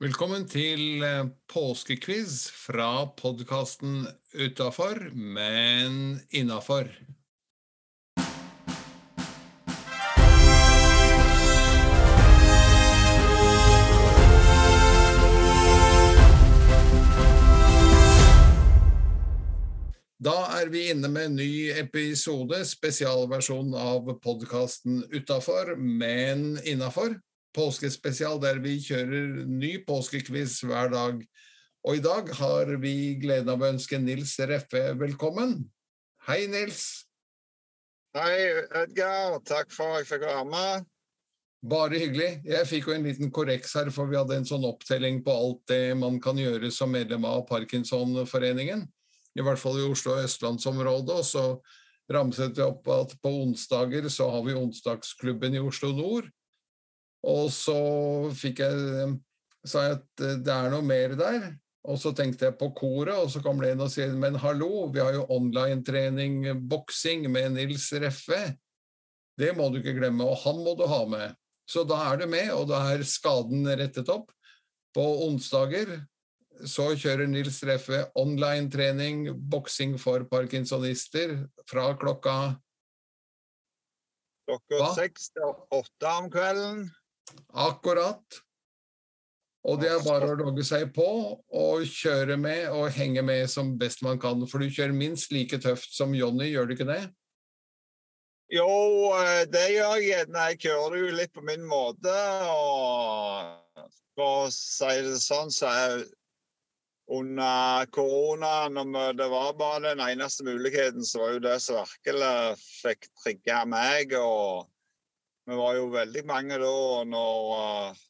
Velkommen til eh, påskequiz fra podkasten Utafor, men innafor. Da er vi inne med en ny episode, spesialversjon av podkasten Utafor, men innafor. Påskespesial der vi kjører ny påskekviss hver dag. Og i dag har vi gleden av å ønske Nils Reffe velkommen. Hei, Nils. Hei, Edgar. Takk for at jeg fikk være med. Bare hyggelig. Jeg fikk jo en liten korreks her, for vi hadde en sånn opptelling på alt det man kan gjøre som medlem av Parkinsonforeningen i hvert fall i Oslo og østlandsområdet. Og så ramset vi opp at på onsdager så har vi onsdagsklubben i Oslo nord. Og så fikk jeg sa jeg at det er noe mer der. Og så tenkte jeg på koret, og så kommer det inn og sier men hallo, vi har jo online-trening boksing med Nils Reffe. Det må du ikke glemme, og han må du ha med. Så da er du med, og da er skaden rettet opp. På onsdager så kjører Nils Reffe online-trening, boksing for parkinsonister, fra klokka Klokka seks til åtte om kvelden. Akkurat. Og det er bare å logge seg på og kjøre med og henge med som best man kan. For du kjører minst like tøft som Jonny, gjør du ikke det? Jo, eh, det gjør jeg. Jeg kjører jo litt på min måte. Og for å si det sånn, så er under korona, når det var bare den eneste muligheten, så var jo det som virkelig fikk trigga meg. Og vi var jo veldig mange da. Når, eh,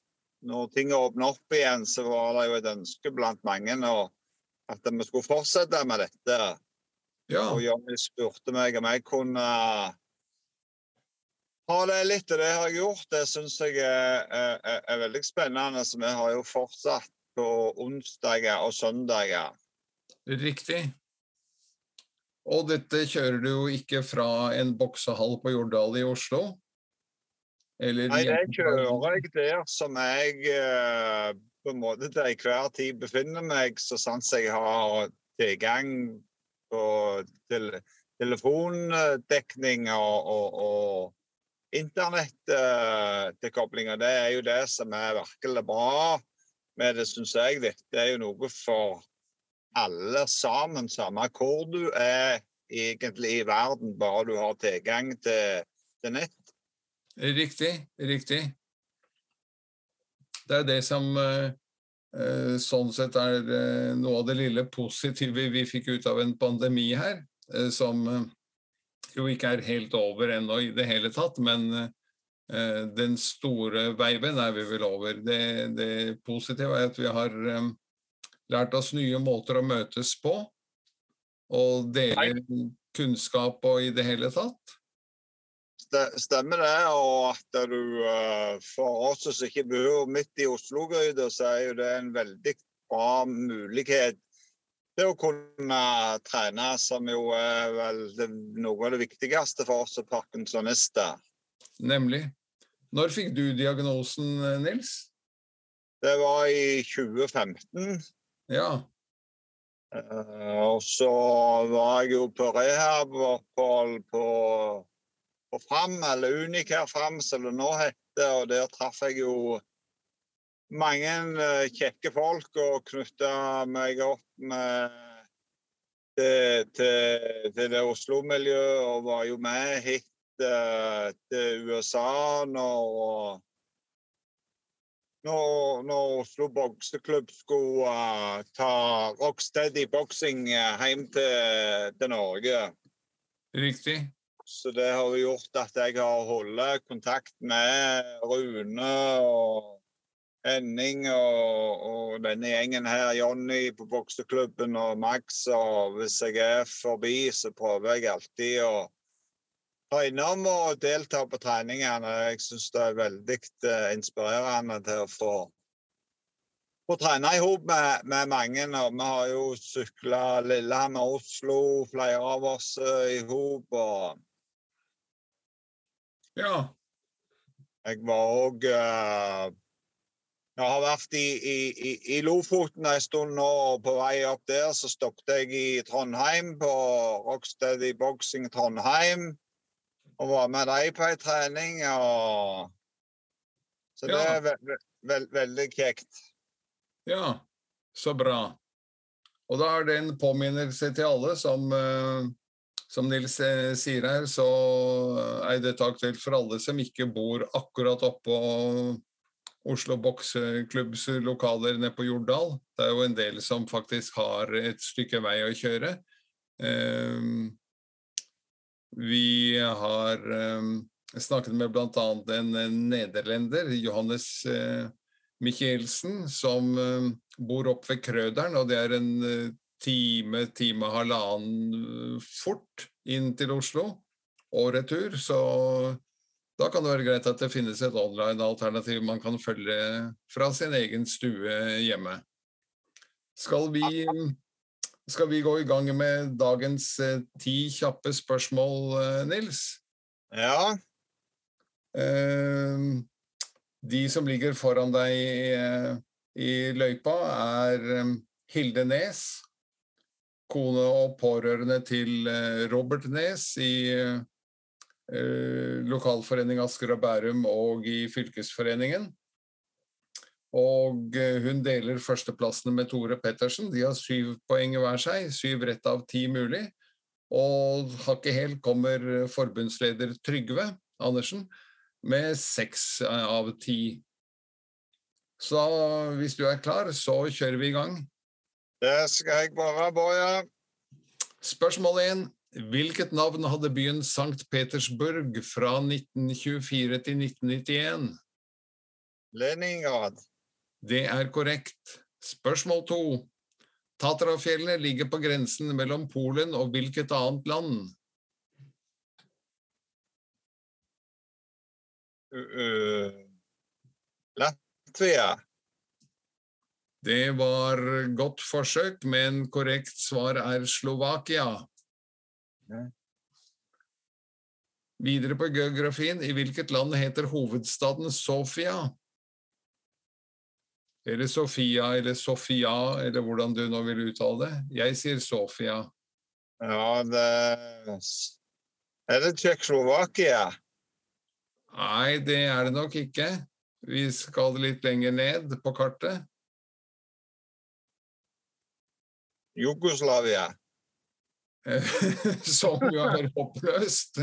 når ting åpna opp igjen, så var det jo et ønske blant mange og at vi skulle fortsette med dette. Ja. Og Jonny spurte meg om jeg kunne ha det litt, og det har jeg gjort. Det syns jeg er, er, er, veldig spennende. Så vi har jo fortsatt på onsdager og søndager. Riktig. Og dette kjører du jo ikke fra en boksehall på Jordal i Oslo? Eller Nei, det kjører jeg der som jeg eh, på en måte til enhver tid befinner meg, så sant jeg har tilgang på til, telefondekning og, og, og internettilkoblinger. det er jo det som er virkelig bra med det, syns jeg. Dette er jo noe for alle sammen, samme hvor du er egentlig i verden, bare du har tilgang til, til nett. Riktig, riktig. Det er det som eh, eh, sånn sett er eh, noe av det lille positive vi fikk ut av en pandemi her, som jo ikke er helt over ennå i det hele tatt, men Eh, den store veiven er vi vel over. Det, det positive er at vi har lært oss nye måter å møtes på. Og dele kunnskap og i det hele tatt. Stemmer det. Og at du uh, for oss som ikke bor midt i Oslo-gryta, så er jo det en veldig bra mulighet til å kunne trene, som jo er vel noe av det viktigste for oss som parkinsonister. Nemlig. Når fikk du diagnosen, Nils? Det var i 2015. Ja. Uh, og så var jeg jo på rehab-opphold på, på Fram, eller Unicare Fram, som det nå heter. Og der traff jeg jo mange uh, kjekke folk og knytta meg opp med til, til, til det Oslo-miljøet og var jo med hit til, til USA når, når, når Oslo bokseklubb skulle uh, ta Rocksteady boksing uh, hjem til, til, Norge. Riktig. Så det har gjort at jeg har holdt kontakt med Rune og Henning og, og, denne gjengen her, Jonny på bokseklubben og Max. Og hvis jeg er forbi, så prøver jeg alltid å ta innom og delta på treningene. Jeg syns det er veldig uh, inspirerende til å få, få trene i med, med, mange. Og vi har jo sykla Lillehammer-Oslo, flere av oss uh, i. Ja. jeg var òg uh, Jeg har vært i, i, i, Lofoten en stund nå, og på vei opp der så stoppet jeg i Trondheim, på Rocksteady Boxing Trondheim. Og var med dem på ei trening. Og... Så det Ja. er ve ve ve veldig kjekt. Ja, så bra. Og da er det en påminnelse til alle, som, eh, som Nils eh, sier her, så er dette aktuelt for alle som ikke bor akkurat oppå Oslo Bokseklubbs lokaler nede på Jordal. Det er jo en del som faktisk har et stykke vei å kjøre. Eh, Vi har eh, snakket med bl.a. en nederlender, Johannes Michelsen, som bor opp ved Krøderen, og det er en time, time og halvannen eh, fort inn til Oslo og retur. Så da kan det være greit at det finnes et online-alternativ man kan følge fra sin egen stue hjemme. Skal vi, skal vi gå i gang med dagens eh, ti kjappe spørsmål, eh, Nils? Ja. De som ligger foran deg i løypa, er Hilde Nes, kone og pårørende til eh, Robert Nes i eh, Lokalforening Asker og Bærum og i fylkesforeningen. Og eh, hun deler førsteplassene med Tore Pettersen. De har syv poeng hver seg, syv rett av ti mulig. Og hakket helt kommer forbundsleder Trygve Andersen med seks av ti. Så hvis du er klar, så kjører vi i gang. Det skal jeg bare, Boje. Spørsmål 1. Hvilket navn hadde byen St. Petersburg fra 1924 til 1991? Leningrad. Det er korrekt. Spørsmål 2. Tatrafjellet ligger på grensen mellom Polen og hvilket annet land? Uh, uh, Latvia. Det var godt forsøk, men korrekt svar er Slovakia. Ja. Videre på geografien, i hvilket land heter hovedstaden Sofia? Eller Sofia, eller Sofia, eller hvordan du nå vil uttale det. Jeg sier Sofia. Ja, det Er det Tsjekkoslovakia? Nei, det er det nok ikke. Vi skal litt lenger ned på kartet. Jugoslavia. Som jo er oppløst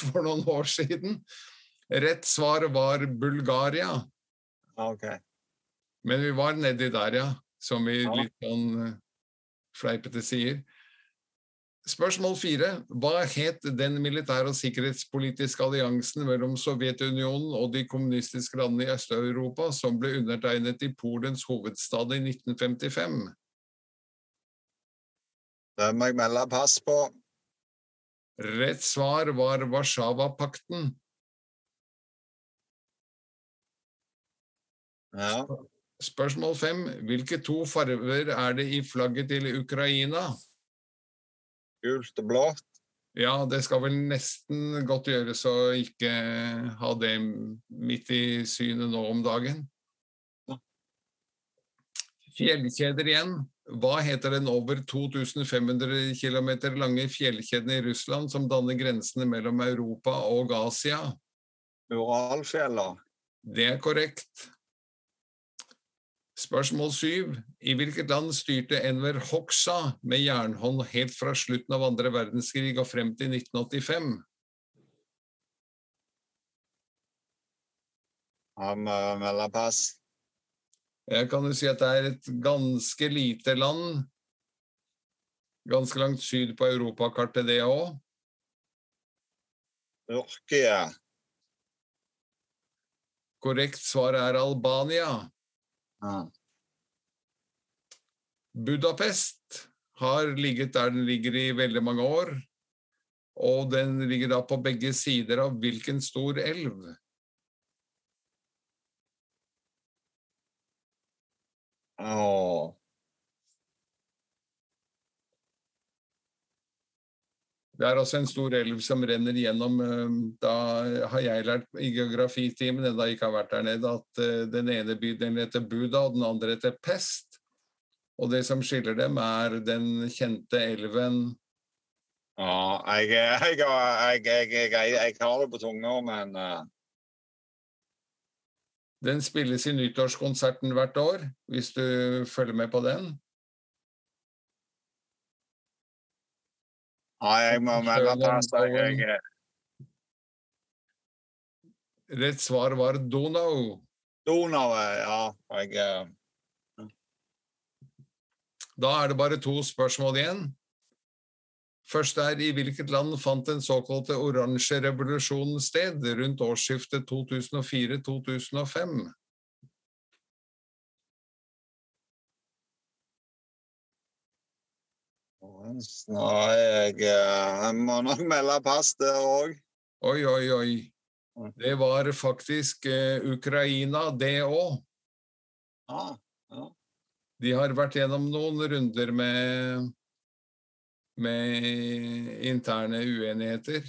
for noen år siden. Rett svar var Bulgaria. OK. Men vi var nedi der, ja. Som vi litt sånn eh, fleipete sier. Spørsmål fire. Hva het den militære og sikkerhetspolitiske alliansen mellom Sovjetunionen og de kommunistiske landene i Øst-Europa som ble undertegnet i Polens hovedstad i 1955? Det må jeg melde pass på. Rett svar var Warszawapakten. Ja. Spørsmål fem. Hvilke to farver er det i flagget til Ukraina? Gult og blått. Ja, det skal vel nesten godt gjøres å ikke ha det midt i synet nå om dagen. Fjellkjeder igjen. Hva heter den over 2500 km lange fjellkjeden i Russland som danner grensene mellom Europa og Asia? Uralfjella. Det er korrekt. Spørsmål syv. I hvilket land styrte Enver Hoxha med jernhånd helt fra slutten av andre verdenskrig og frem til 1985? Han melder melde pass. Jeg kan jo si at det er et ganske lite land. Ganske langt syd på europakartet, det òg. Tyrkia. Korrekt svar er Albania. Ja. Budapest har ligget der den ligger i veldig mange år. Og den ligger da på begge sider av hvilken stor elv? Åh. Det er også en stor elv som renner gjennom eh, Da har jeg lært i geografitimen, enda ikke har vært der nede, at eh, den ene bydelen heter Buda, og den andre heter Pest. Og det som skiller dem, er den kjente elven Ja, jeg, jeg, jeg, jeg, har det på tunga, men uh... Den spilles i nyttårskonserten hvert år, hvis du følger med på den. Nei, jeg må melde pass. Jeg, Rett svar var Donau. Donau, ja. Jeg, uh... Da er det bare to spørsmål igjen. Først er i hvilket land fant den såkalte oransje revolusjonen sted rundt årsskiftet 2004-2005? Nei, jeg, eh, jeg må nok melde pass der òg. Oi, oi, oi. Det var faktisk eh, Ukraina, det òg. Ah, ja. De har vært gjennom noen runder med, med interne uenigheter.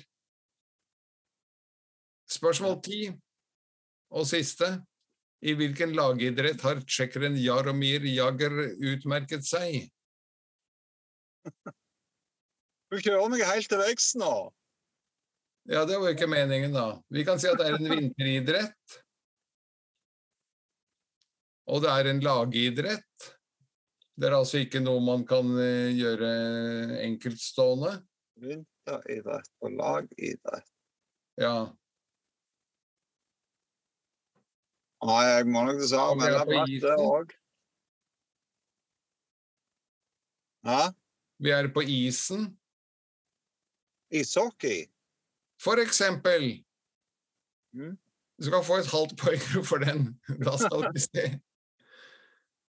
Spørsmål ti og siste. I hvilken lagidrett har tsjekkeren Jaromir Jagr utmerket seg? Du kjører meg helt til vekst nå. Ja, det var jo ikke meningen, da. Vi kan si at det er en vinteridrett. Og det er en lagidrett. Det er altså ikke noe man kan eh, gjøre enkeltstående. Vinteridrett og lagidrett. Ja. Nei, jeg må nok dessverre er melde på det òg. Hæ? Vi er på isen, Ishockey? for eksempel. Mm. Du skal få et halvt poeng for den. Da skal vi se.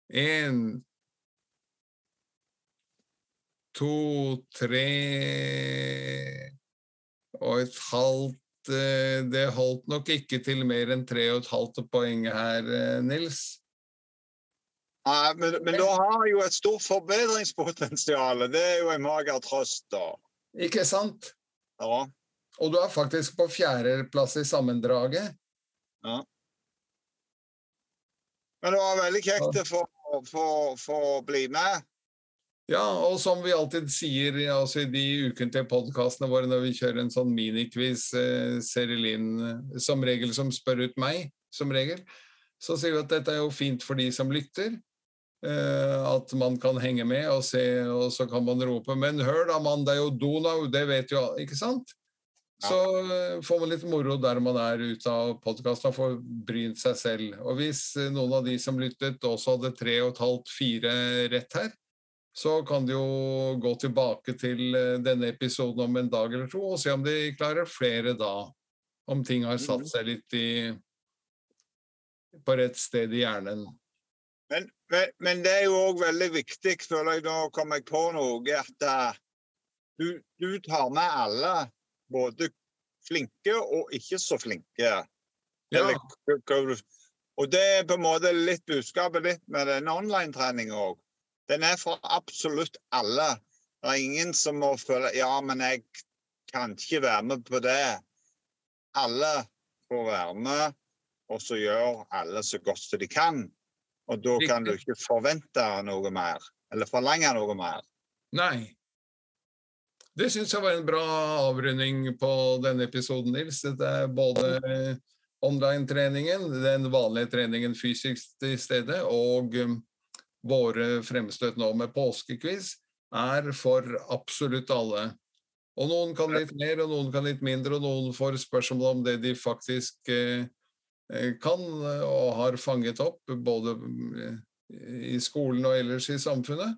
En, to, tre og et halvt eh, Det holdt nok ikke til mer enn tre og et halvt poeng her, eh, Nils. Nei, men, men da har jo et stort forbedringspotensial. Det er jo en mager trøst, da. Ikke sant? Ja. Og du er faktisk på fjerdeplass i sammendraget. Ja. Men det var veldig kjekt å få, få, få bli med. Ja, og som vi alltid sier altså i de ukentlige podkastene våre når vi kjører en sånn miniquiz, eh, Serilin eh, som regel som spør ut meg, som regel, så sier vi at dette er jo fint for de som lytter. Eh, at man kan henge med og se, og så kan man rope 'Men hør da, mann, det er jo Donau', det vet jo alle, ikke sant? Så eh, får man litt moro der man er ute av podkasten og får brynt seg selv. Og hvis eh, noen av de som lyttet også hadde tre og et halvt, fire rett her, så kan de jo gå tilbake til eh, denne episoden om en dag eller to og se om de klarer flere da. Om ting har satt seg litt i på rett sted i hjernen. Men, men, men det er jo òg veldig viktig, føler jeg, nå kom jeg på noe, at uh, du, du tar med alle. Både flinke og ikke så flinke. Ja, Eller Og det er på en måte litt budskapet ditt med denne online-treninga òg. Den er for absolutt alle. Det er ingen som må føle Ja, men jeg kan ikke være med på det. Alle får være med, og så gjør alle så godt som de kan. Og da kan du ikke forvente noe mer, eller forlange noe mer. Nei. Det syns jeg var en bra avrunding på denne episoden, Nils. Dette er både online-treningen, den vanlige treningen fysisk til stede, og um, våre fremstøt nå med påskekviss er for absolutt alle. Og noen kan litt mer, og noen kan litt mindre, og noen får spørsmål om det de faktisk eh, eh, kan og har fanget opp, både eh, i skolen og ellers i samfunnet.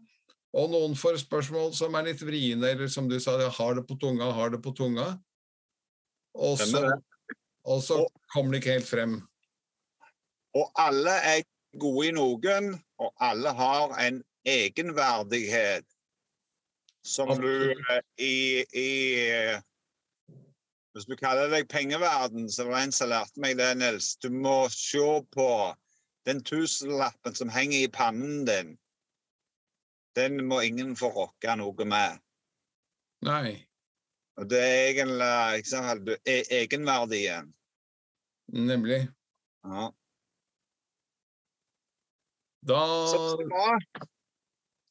Og noen får spørsmål som er litt vriene, eller som du sa, har det på tunga, har det på tunga. Og så, og så kommer det ikke helt frem. Og alle er gode i noen, og alle har en egenverdighet som du eh, i, i Hvis du kaller deg pengeverden, så var det en som lærte meg det, Nils. Du må se på den tusenlappen som henger i pannen din. Den må ingen få rokke noe med. Nei. Og det er egentlig sant, egenverdien. Nemlig. Ja. Da,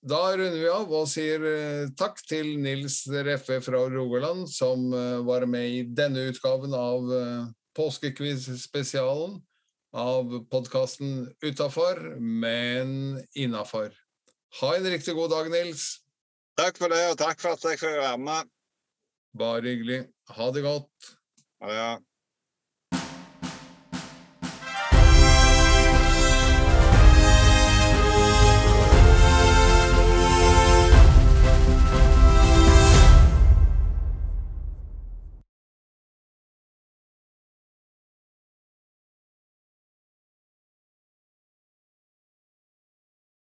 da runder vi av og sier eh, takk til Nils Reffe fra Rogaland, som eh, var med i denne utgaven av eh, Påskequiz-spesialen av podkasten Utafor, men innafor. Ha en riktig god dag, Nils. Takk for det, og takk for at jeg fikk være med. Bare hyggelig. Ha det godt. Ja, ja.